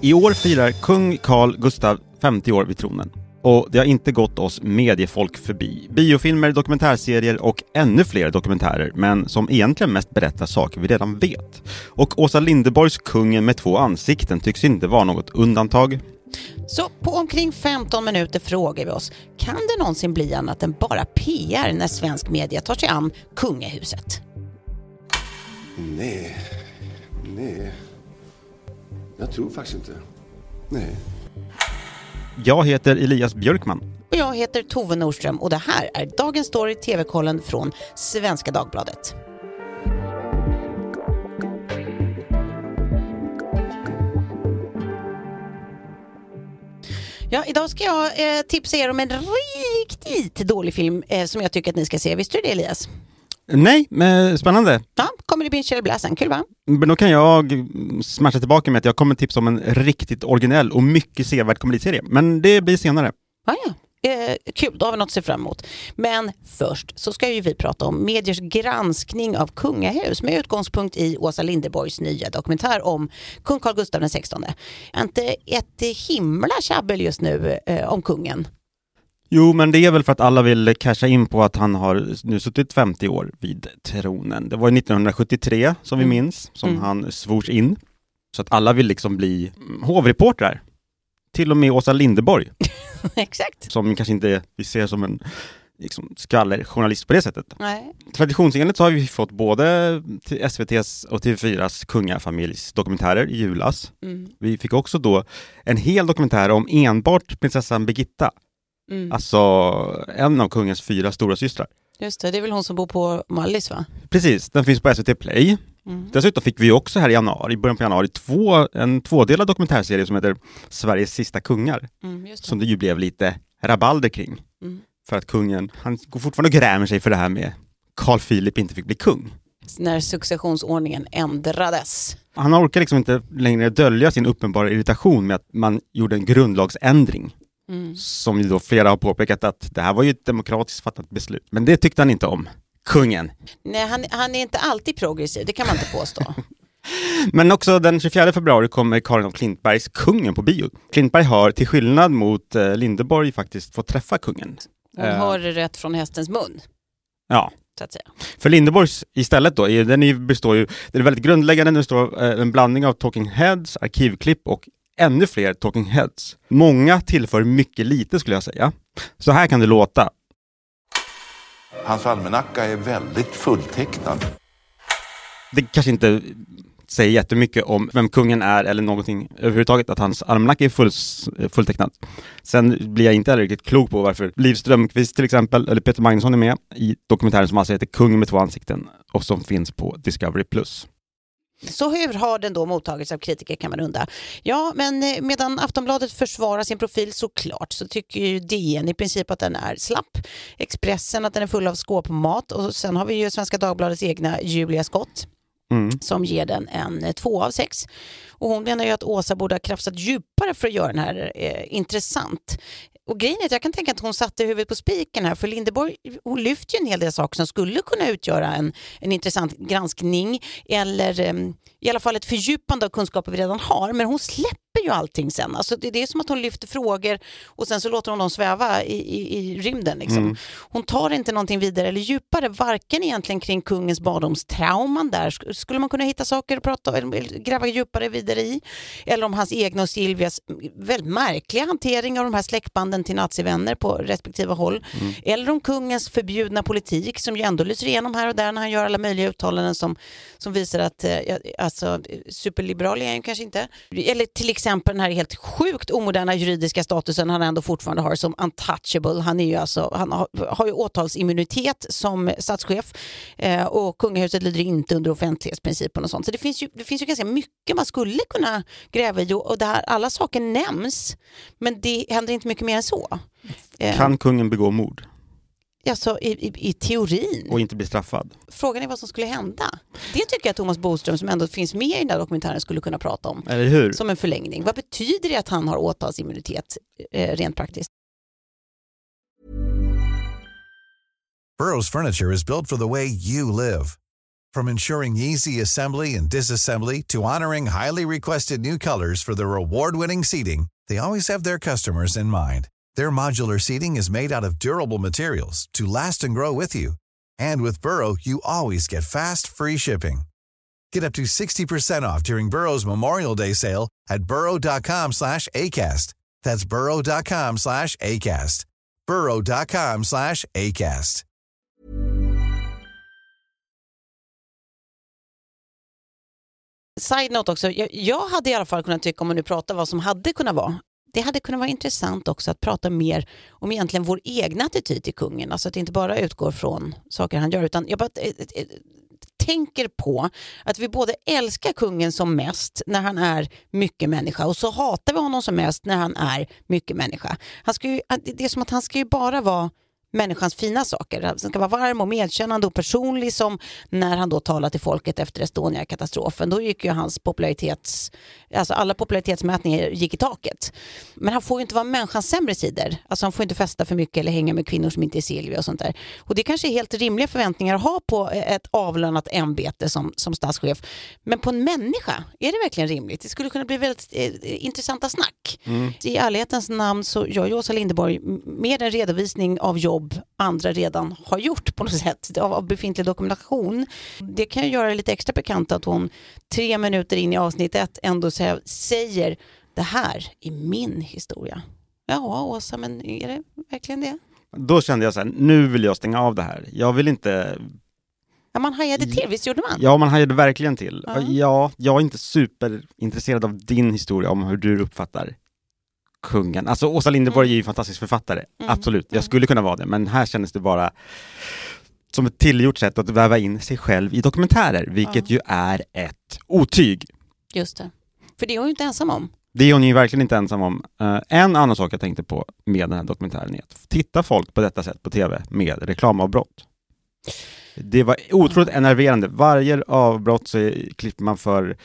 I år firar kung Carl Gustav 50 år vid tronen. Och det har inte gått oss mediefolk förbi. Biofilmer, dokumentärserier och ännu fler dokumentärer, men som egentligen mest berättar saker vi redan vet. Och Åsa Linderborgs Kungen med två ansikten tycks inte vara något undantag. Så på omkring 15 minuter frågar vi oss, kan det någonsin bli annat än bara PR när svensk media tar sig an kungahuset? Nej, nej. Jag tror faktiskt inte. Nej. Jag heter Elias Björkman. Och jag heter Tove Nordström och det här är Dagens Story TV-kollen från Svenska Dagbladet. Ja, idag ska jag eh, tipsa er om en riktigt dålig film eh, som jag tycker att ni ska se. Visste du det Elias? Nej, men spännande. Ja, kommer det bli Michelle Blassan. Kul va? Men då kan jag smasha tillbaka med att jag kommer tipsa om en riktigt originell och mycket sevärd komediserie. Men det blir senare. Ah, ja. Eh, kul, då har vi något att se fram emot. Men först så ska ju vi prata om mediers granskning av kungahus med utgångspunkt i Åsa Linderborgs nya dokumentär om kung Carl Gustaf XVI. Inte ett himla tjabbel just nu eh, om kungen. Jo, men det är väl för att alla vill casha in på att han har nu suttit 50 år vid tronen. Det var 1973, som Mm. vi minns, som Mm. han svors in. Så att alla vill liksom bli hovreportrar. Till och med Åsa Linderborg, Exakt. som kanske inte vi ser som en liksom, skvallerjournalist på det sättet. Nej. Traditionsenligt så har vi fått både SVTs och TV4s kungafamiljs dokumentärer i julas. Mm. Vi fick också då en hel dokumentär om enbart prinsessan Birgitta, Mm. alltså en av kungens fyra stora systrar. Just det, det är väl hon som bor på Mallis va? Precis, den finns på SVT Play. Mm. Dessutom fick vi också här i januari, i början på januari, två, en tvådelad dokumentärserie som heter Sveriges sista kungar, Mm, det. som det ju blev lite rabalder kring. Mm. För att kungen, han går fortfarande och grämer sig för det här med Carl Philip inte fick bli kung. När successionsordningen ändrades. Han orkar liksom inte längre dölja sin uppenbara irritation med att man gjorde en grundlagsändring. Mm. Som ju då flera har påpekat att det här var ju ett demokratiskt fattat beslut. Men det tyckte han inte om. Kungen. Nej, han, han är inte alltid progressiv, det kan man inte påstå. Men också den 24 februari kommer Karin av Klintbergs Kungen på bio. Klintberg har, till skillnad mot eh, Lindeborg, faktiskt fått träffa kungen. Hon Eh. hör det rätt från hästens mun, Ja. så att säga. För Lindeborgs istället då, den består ju, den är väldigt grundläggande, den består eh, en blandning av talking heads, arkivklipp och ännu fler talking heads. Många tillför mycket lite skulle jag säga. Så här kan det låta. Hans almanacka är väldigt fulltecknad. Det kanske inte säger jättemycket om vem kungen är eller någonting överhuvudtaget, att hans almanacka är full, fulltecknad. Sen blir jag inte heller riktigt klok på varför Liv Strömquist till exempel, eller Peter Magnusson är med i dokumentären som alltså heter Kungen med två ansikten och som finns på Discovery+. Så hur har den då mottagits av kritiker kan man undra. Ja, men eh, medan Aftonbladet försvarar sin profil såklart så tycker ju DN i princip att den är slapp. Expressen att den är full av skåpmat och sen har vi ju Svenska Dagbladets egna Julia Skott Mm. som ger den en eh, två av sex. Och hon menar ju att Åsa borde ha krafsat djupare för att göra den här eh, intressant. Och grejen är att jag kan tänka att hon satte huvudet på spiken här för Lindeborg hon lyfter ju en hel del saker som skulle kunna utgöra en, en intressant granskning eller um, i alla fall ett fördjupande av kunskaper vi redan har. Men hon släpper ju allting sen. Alltså det, det är som att hon lyfter frågor och sen så låter hon dem sväva i, i, i rymden. Liksom. Mm. Hon tar inte någonting vidare eller djupare, varken egentligen kring kungens barndomstrauman där. Sk- Skulle man kunna hitta saker att prata eller gräva djupare vidare i? Eller om hans egna och Silvias väldigt märkliga hantering av de här släktbanden till nazivänner på respektive håll. Eller om kungens förbjudna politik som ju ändå lyser igenom här och där när han gör alla möjliga uttalanden som, som visar att, eh, alltså superliberal är han ju kanske inte. Eller till exempel den här helt sjukt omoderna juridiska statusen han ändå fortfarande har som untouchable. Han, är ju alltså, han har, har ju åtalsimmunitet som statschef eh, och kungahuset lyder inte under offentlighetsprincipen och sånt. Så det finns ju, det finns ju ganska mycket man skulle kunna gräva i och, och där alla saker nämns men det händer inte mycket mer än så. Eh. Kan kungen begå mord alltså, i, i, I teorin. och inte bli straffad? Frågan är vad som skulle hända. Det tycker jag Thomas Boström som ändå finns med i den här dokumentären skulle kunna prata om Eller hur? som en förlängning. Vad betyder det att han har åtalsimmunitet eh, rent praktiskt? Burrow's furniture is built for the way you live. From ensuring easy assembly and disassembly to honoring highly requested new colors for their award-winning seating, they always have their customers in mind. Their modular seating is made out of durable materials to last and grow with you. And with Burrow, you always get fast, free shipping. Get up to 60% off during Burrow's Memorial Day sale at burrow.com slash ACAST. That's burrow.com slash ACAST. burrow.com slash ACAST. Side note också, jag, jag hade i alla fall kunnat tycka, om man nu pratar vad som hade kunnat vara, det hade kunnat vara intressant också att prata mer om egentligen vår egna attityd till kungen. Alltså att det inte bara utgår från saker han gör, utan jag bara eh, eh, eh, tänker på att vi både älskar kungen som mest när han är mycket människa och så hatar vi honom som mest när han är mycket människa. Han ska ju, det är som att han ska ju bara vara människans fina saker. Han ska vara varm och medkännande och personlig som när han då talar till folket efter Estonia-katastrofen. Då gick ju hans popularitets, alltså alla popularitetsmätningar gick i taket. Men han får ju inte vara människans sämre sidor. Alltså han får inte festa för mycket eller hänga med kvinnor som inte är Silvia och sånt där. Och det kanske är helt rimliga förväntningar att ha på ett avlönat ämbete som, som statschef. Men på en människa, är det verkligen rimligt? Det skulle kunna bli väldigt eh, intressanta snack. Mm. I ärlighetens namn så gör ju Åsa Linderborg med en redovisning av jobb jobb andra redan har gjort på något sätt av, befintlig dokumentation. Det kan ju göra det lite extra bekant att hon tre minuter in i avsnitt ett ändå säger det här är min historia. Ja, Åsa, men är det verkligen det? Då kände jag så här, nu vill jag stänga av det här. Jag vill inte Ja, man hajade till, visst gjorde man? Ja, man hajade verkligen till. Ja. ja, jag är inte superintresserad av din historia om hur du uppfattar kungen. Alltså Åsa Linderborg mm. är ju en fantastisk författare, mm. absolut. Jag mm. skulle kunna vara det, men här kändes det bara som ett tillgjort sätt att väva in sig själv i dokumentärer, vilket ja. ju är ett otyg. Just det. För det är hon ju inte ensam om. Det är hon ju verkligen inte ensam om. Uh, en annan sak jag tänkte på med den här dokumentären är att titta folk på detta sätt på TV med reklamavbrott. Det var otroligt enerverande. Varje avbrott så klipper man för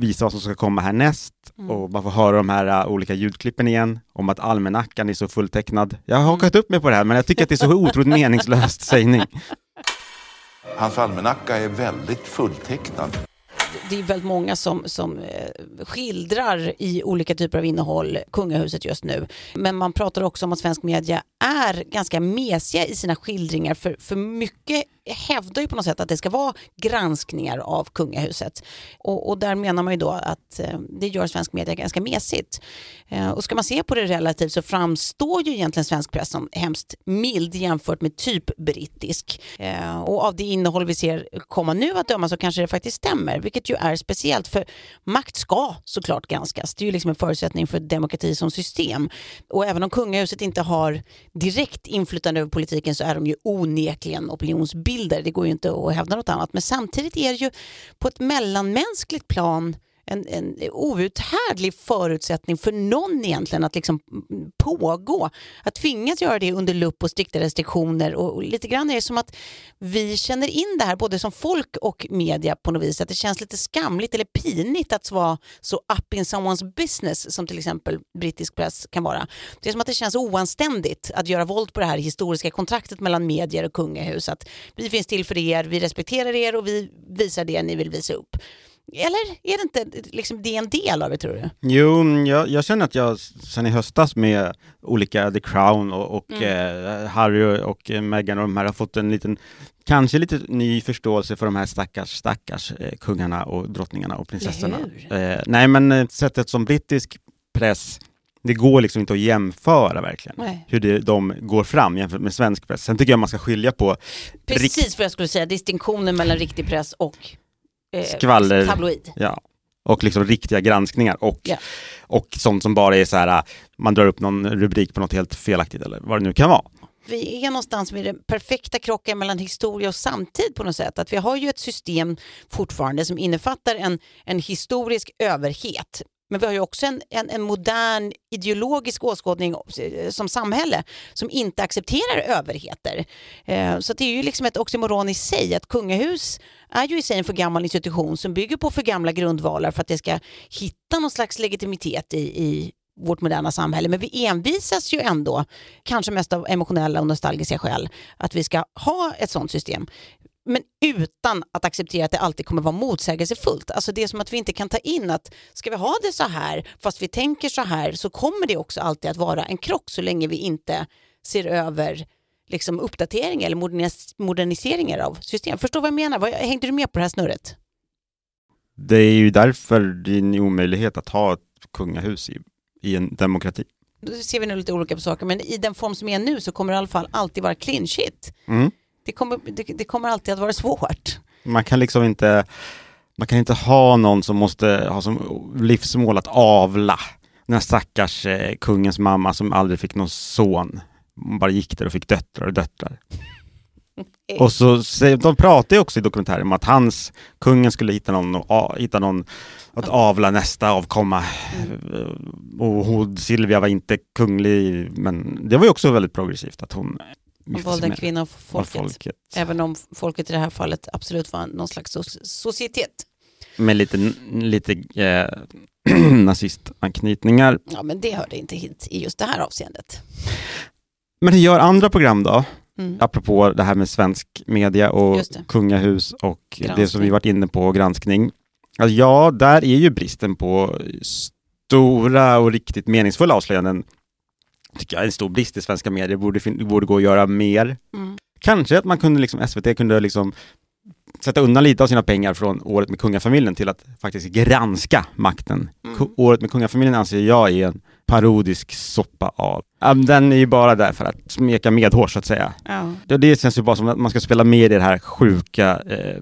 visa vad som ska komma härnäst mm. och man får höra de här uh, olika ljudklippen igen om att almanackan är så fulltecknad. Jag har hakat upp mig på det här men jag tycker att det är så otroligt meningslöst sägning. Hans almanacka är väldigt fulltecknad det är väldigt många som, som eh, skildrar i olika typer av innehåll kungahuset just nu. Men man pratar också om att svensk media är ganska mesiga i sina skildringar för, för mycket hävdar ju på något sätt att det ska vara granskningar av kungahuset. Och, och där menar man ju då att eh, det gör svensk media ganska mesigt. Eh, och ska man se på det relativt så framstår ju egentligen svensk press som hemskt mild jämfört med typ brittisk. Och av det innehåll vi ser komma nu att döma så kanske det faktiskt stämmer, vilket ju är speciellt för makt ska såklart granskas. Det är ju liksom en förutsättning för demokrati som system. Och även om kungahuset inte har direkt inflytande över politiken så är de ju onekligen opinionsbilder. Det går ju inte att hävda något annat. Men samtidigt är det ju på ett mellanmänskligt plan en, en outhärdlig förutsättning för någon egentligen att liksom pågå. Att tvingas göra det under lupp och strikta restriktioner och, och lite grann är det som att vi känner in det här både som folk och media på något vis. Att det känns lite skamligt eller pinigt att vara så up in someone's business som till exempel brittisk press kan vara. Det är som att det känns oanständigt att göra våld på det här historiska kontraktet mellan medier och kungahus. Att vi finns till för er, vi respekterar er och vi visar det ni vill visa upp. Eller är det inte liksom, det är en del av det tror du? Jo, jag, jag känner att jag sen i höstas med olika The Crown och, och mm. eh, Harry och eh, Meghan och de här har fått en liten, kanske lite ny förståelse för de här stackars, stackars eh, kungarna och drottningarna och prinsessorna. Eh, nej men eh, sättet som brittisk press det går liksom inte att jämföra verkligen Nej. hur det, de går fram jämfört med svensk press. Sen tycker jag man ska skilja på... Precis vad jag skulle säga, distinktionen mellan riktig press och eh, skvaller, tabloid. Ja, och liksom riktiga granskningar och, yeah. och sånt som bara är så här, man drar upp någon rubrik på något helt felaktigt eller vad det nu kan vara. Vi är någonstans vid den perfekta krocken mellan historia och samtid på något sätt. Att vi har ju ett system fortfarande som innefattar en, en historisk överhet men vi har ju också en, en, en, modern ideologisk åskådning eh, som samhälle som inte accepterar överheter. Eh, så det är ju liksom ett oxymoron i sig att kungahus är ju i sig en för gammal institution som bygger på för gamla grundvalar för att det ska hitta någon slags legitimitet i, i vårt moderna samhälle. Men vi envisas ju ändå, kanske mest av emotionella och nostalgiska skäl, att vi ska ha ett sådant system men utan att acceptera att det alltid kommer vara motsägelsefullt. Alltså det är som att vi inte kan ta in att ska vi ha det så här fast vi tänker så här så kommer det också alltid att vara en krock så länge vi inte ser över liksom uppdateringar eller modernis moderniseringar av system. Förstår vad jag menar? Vad- Hängde du med på det här snurret? Det är ju därför det är en omöjlighet att ha ett kungahus i, i en demokrati. Då ser vi nu lite olika på saker, men i den form som är nu så kommer det i alla fall alltid vara clinchigt. Mm. Det kommer, det, det kommer alltid att vara svårt. Man kan liksom inte, man kan inte ha någon som måste ha som livsmål att avla. Den här stackars eh, kungens mamma som aldrig fick någon son. Hon bara gick där och fick döttrar och döttrar. Och så, de pratar ju också i dokumentären om att hans, kungen skulle hitta någon, och hitta någon att avla nästa avkomma. Och hon, Silvia var inte kunglig, men det var ju också väldigt progressivt att hon Man valde en kvinna av folket. folket. Även om folket i det här fallet absolut var någon slags so- societet. Med lite, lite eh, nazistanknytningar. Ja, men det hörde inte hit i just det här avseendet. Men hur gör andra program då? Mm. Apropå det här med svensk media och kungahus och det som Granskning. vi varit inne på, granskning. Alltså, ja, där är ju bristen på stora och riktigt meningsfulla avslöjanden tycker jag är en stor brist i svenska medier. Borde, fin- borde gå att göra mer. Mm. Kanske att man kunde liksom, SVT kunde liksom sätta undan lite av sina pengar från året med kungafamiljen till att faktiskt granska makten. Mm. Året med kungafamiljen anser jag är en parodisk soppa av. Den är ju bara där för att smeka medhårs så att säga. Ja. Det, det känns ju bara som att man ska spela med i det här sjuka eh,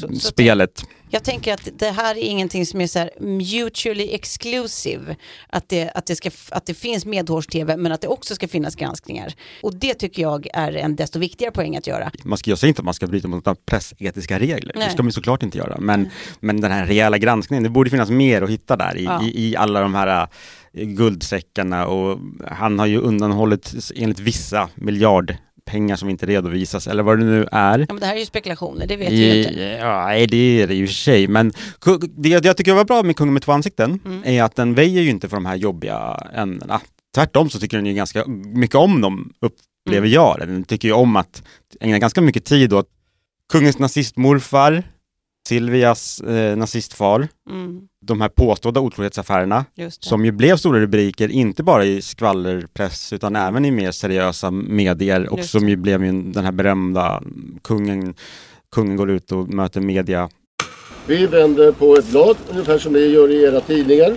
Så- så spelet. Jag tänker att det här är ingenting som är så här mutually exclusive. Att det, att det, ska, att det finns medhårs-tv men att det också ska finnas granskningar. Och det tycker jag är en desto viktigare poäng att göra. Man ska, jag säger inte att man ska bryta mot några pressetiska regler, Nej. det ska man såklart inte göra. Men, men den här rejäla granskningen, det borde finnas mer att hitta där i, Ja. i, i alla de här eh, guldsäckarna och han har ju undanhållit enligt vissa miljardpengar som inte redovisas eller vad det nu är. Ja, men det här är ju spekulationer, det vet vi ju inte. Ja, nej, det är det ju i för sig. Men det jag tycker var bra med Kungen med två ansikten Mm. är att den väjer ju inte för de här jobbiga ämnena. Tvärtom så tycker den ju ganska mycket om dem, upplever Mm. jag. Den tycker ju om att ägna ganska mycket tid åt kungens nazistmorfar, Silvias eh, nazistfar, Mm, de här påstådda otrohetsaffärerna som ju blev stora rubriker, inte bara i skvallerpress utan även i mer seriösa medier. Och som ju blev ju den här berömda kungen, kungen går ut och möter media. Vi vänder på ett blad, ungefär som ni gör i era tidningar.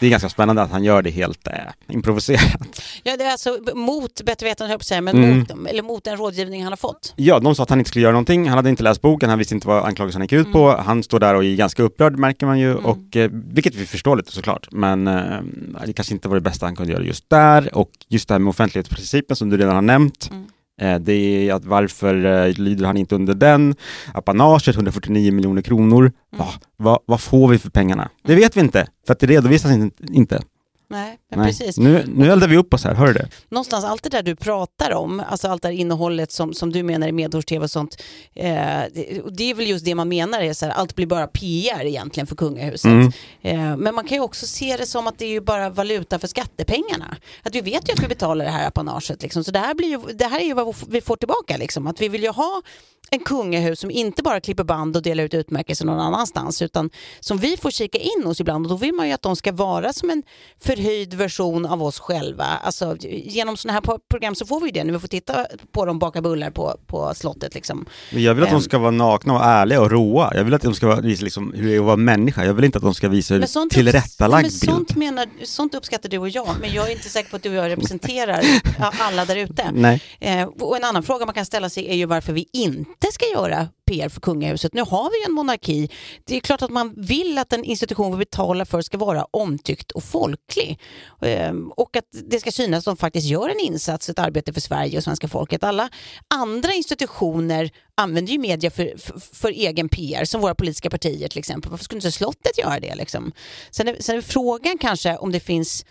Det är ganska spännande att han gör det helt eh, improviserat. Ja, det är alltså mot bättre vetande, höll jag men Mm. mot, eller mot den rådgivning han har fått. Ja, de sa att han inte skulle göra någonting, han hade inte läst boken, han visste inte vad anklagelsen gick ut Mm. på. Han står där och är ganska upprörd märker man ju, och, eh, vilket vi förstår lite såklart. Men eh, det kanske inte var det bästa han kunde göra just där. Och just det här med offentlighetsprincipen som du redan har nämnt. Mm. Eh, det är att varför eh, lyder han inte under den? Apanaget, 149 miljoner kronor. Mm. Va, va, vad får vi för pengarna? Det vet vi inte, för att det redovisas in- inte. Nej, men Nej. precis. Nu, nu eldar vi upp oss här, hör du det? någonstans allt det där du pratar om, alltså allt det där innehållet som, som du menar är medhårs-tv och sånt, eh, det, det är väl just det man menar, är så här, allt blir bara PR egentligen för kungahuset. Mm. Eh, men man kan ju också se det som att det är ju bara valuta för skattepengarna. Att vi vet ju att vi betalar det här apanaget, liksom. så det här, blir ju, det här är ju vad vi får tillbaka, liksom. att vi vill ju ha en kungahus som inte bara klipper band och delar ut utmärkelser någon annanstans utan som vi får kika in hos ibland och då vill man ju att de ska vara som en förhöjd version av oss själva. Alltså, genom sådana här program så får vi ju det när vi får titta på dem baka bullar på, på slottet. Liksom. Men Jag vill att de Ehm. ska vara nakna och ärliga och råa. Jag vill att de ska visa liksom hur det är att vara människa. Jag vill inte att de ska visa hur tillrättalagd bild. sånt, menar, sånt uppskattar du och jag, men jag är inte säker på att du och jag representerar alla där ute. Nej. Eh, och en annan fråga man kan ställa sig är ju varför vi inte ska göra PR för kungahuset. Nu har vi ju en monarki. Det är klart att man vill att en institution vi betalar för ska vara omtyckt och folklig. Ehm, och att det ska synas att de faktiskt gör en insats, ett arbete för Sverige och svenska folket. Alla andra institutioner använder ju media för, för, för egen PR, som våra politiska partier till exempel. Varför skulle inte slottet göra det? Liksom? Sen, är, sen är frågan kanske om det finns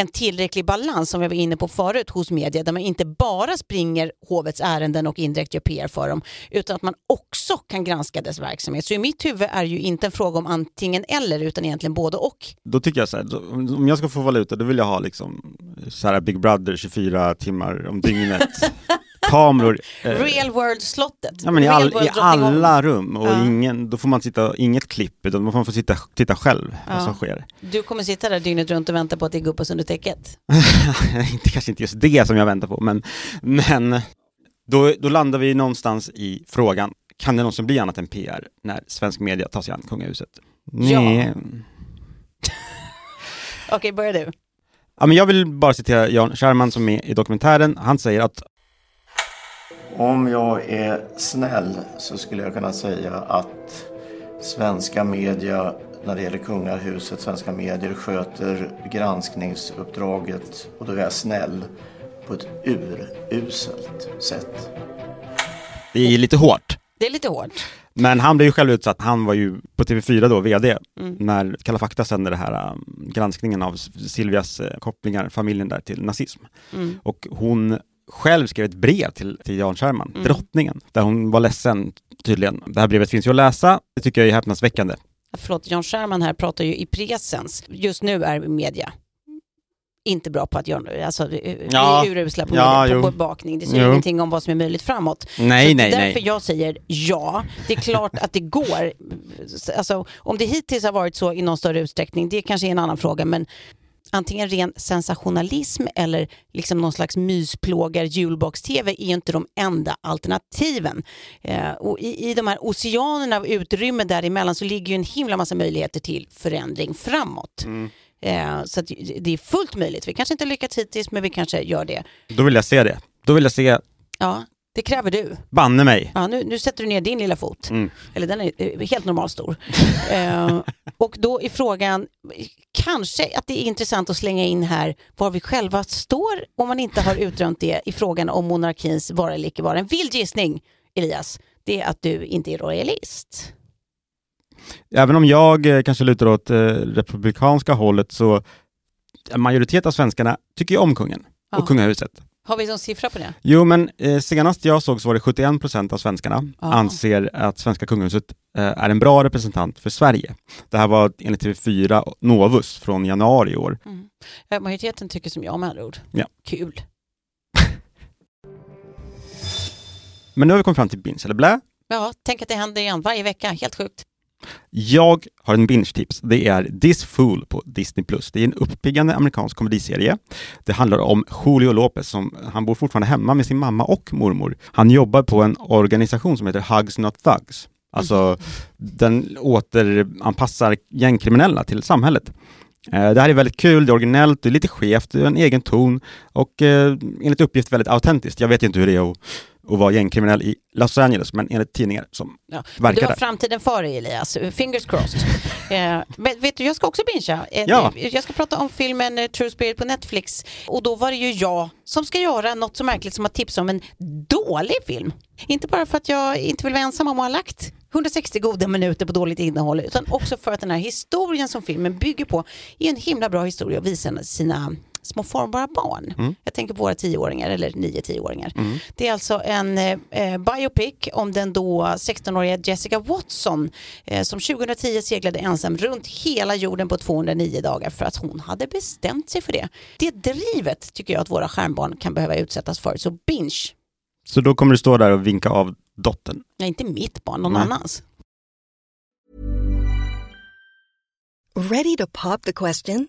en tillräcklig balans som jag var inne på förut hos media där man inte bara springer hovets ärenden och indirekt gör PR för dem utan att man också kan granska dess verksamhet. Så i mitt huvud är det ju inte en fråga om antingen eller utan egentligen både och. Då tycker jag så här, då- om jag ska få valuta då vill jag ha liksom så här Big Brother 24 timmar om dygnet. kameror. eh, Real World-slottet. Ja, men i, all, World I alla rum och Ja. ingen, då får man sitta, inget klipp utan man får sitta, titta själv vad Ja. som sker. Du kommer sitta där dygnet runt och vänta på att det går upp oss under täcket. inte, kanske inte just det som jag väntar på men, men då, då landar vi någonstans i frågan, kan det någonsin bli annat än PR när svensk media tar sig an kungahuset? Ja. Nej. Okej, börja du. Ja, men jag vill bara citera Jan Scherman som är i dokumentären. Han säger att Om jag är snäll så skulle jag kunna säga att svenska media när det gäller kungahuset, svenska medier sköter granskningsuppdraget och då är jag snäll på ett uruselt sätt. det är lite hårt. Det är lite hårt. Men han blev ju själv utsatt. Han var ju på TV4 då, VD, Mm. när Kalla fakta sände det här um, granskningen av Silvias eh, kopplingar, familjen där, till nazism. Mm. Och hon själv skrev ett brev till, till Jan Scherman, Mm. drottningen, där hon var ledsen tydligen. Det här brevet finns ju att läsa. Det tycker jag är häpnadsväckande. Förlåt, Jan Scherman här pratar ju i presens. Just nu är media inte bra på att göra, alltså vi Ja. är urusla på, Ja, media, på bevakning. Det säger Jo. ingenting om vad som är möjligt framåt. Nej, Så nej, det är därför nej. jag säger ja. Det är klart att det går. Alltså, om det hittills har varit så i någon större utsträckning, det kanske är en annan fråga, men antingen ren sensationalism eller liksom någon slags mysplågar julbox-tv är ju inte de enda alternativen. Eh, och i, I de här oceanerna av utrymme däremellan så ligger ju en himla massa möjligheter till förändring framåt. Eh, så det är fullt möjligt. Vi kanske inte lyckats hittills, men vi kanske gör det. Då vill jag se det. Då vill jag se, Ja, det kräver du. banne mig. Ja, nu, nu sätter du ner din lilla fot. Mm. Eller den är eh, helt normal stor. eh, och då är frågan, kanske att det är intressant att slänga in här var vi själva står om man inte har utrönt det i frågan om monarkins vara eller icke vara. En vild gissning, Elias, det är att du inte är royalist. Även om jag eh, kanske lutar åt eh, republikanska hållet så en majoritet av svenskarna tycker ju om kungen Ja. och kungahuset. Har vi någon siffra på det? Jo, men eh, senast jag såg så var det 71 procent av svenskarna Ja. anser att svenska kungahuset eh, är en bra representant för Sverige. Det här var enligt TV4 Novus från januari i år. Eh, Majoriteten tycker som jag med andra ord. Ja. Kul. Men nu har vi kommit fram till binge eller blä. Ja, tänk att det händer igen varje vecka. Helt sjukt. Jag har en binge-tips. Det är This Fool på Disney+. Det är en uppiggande amerikansk komediserie. Det handlar om Julio Lopez som han bor fortfarande hemma med sin mamma och mormor. Han jobbar på en organisation som heter Hugs Not Thugs. Alltså, den återanpassar gängkriminella till samhället. Eh, Det här är väldigt kul, det är originellt, det är lite skevt, det är en egen ton och eh, enligt uppgift väldigt autentiskt. Jag vet inte hur det är att, att vara gängkriminell i Los Angeles, men enligt tidningar som Ja. verkar Du har där. framtiden för dig Elias, fingers crossed. eh, men vet du, jag ska också bingea. Eh, Ja. Jag ska prata om filmen eh, True Spirit på Netflix och då var det ju jag som ska göra något så märkligt som att tipsa om en dålig film. Inte bara för att jag inte vill vara ensam om att ha lagt 160 goda minuter på dåligt innehåll utan också för att den här historien som filmen bygger på är en himla bra historia att visa sina små formbara barn. Jag tänker på våra tioåringar eller nio tioåringar. Det är alltså en eh, eh, biopic om den då 16-åriga Jessica Watson eh, som 2010 seglade ensam runt hela jorden på 209 dagar för att hon hade bestämt sig för det. Det drivet tycker jag att våra skärmbarn kan behöva utsättas för. Så binge, Så då kommer du stå där och vinka av dottern. nej inte mitt barn, någon Nej. annans. Ready to pop the question?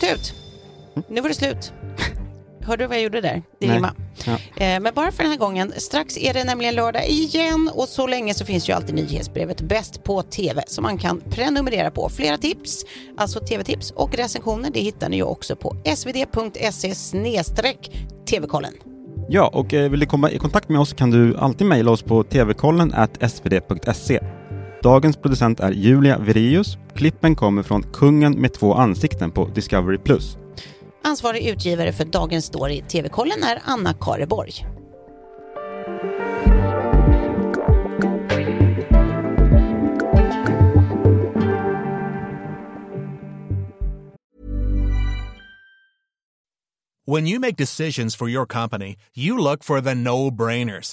Tut tut! Nu var det slut. Hörde du vad jag gjorde där? Det rimmade. Ja. Eh, Men bara för den här gången. Strax är det nämligen lördag igen och så länge så finns ju alltid nyhetsbrevet Bäst på TV som man kan prenumerera på. Flera tips, alltså tv-tips och recensioner, det hittar ni ju också på svd.se tv-kollen. Ja, och eh, vill du komma i kontakt med oss kan du alltid mejla oss på tvkollen svd.se. Dagens producent är Julia Virius. Klippen kommer från Kungen med två ansikten på Discovery+. Ansvarig utgivare för Dagens Story TV-kollen är Anna Kareborg. When you make decisions for your company, you look for the no-brainers.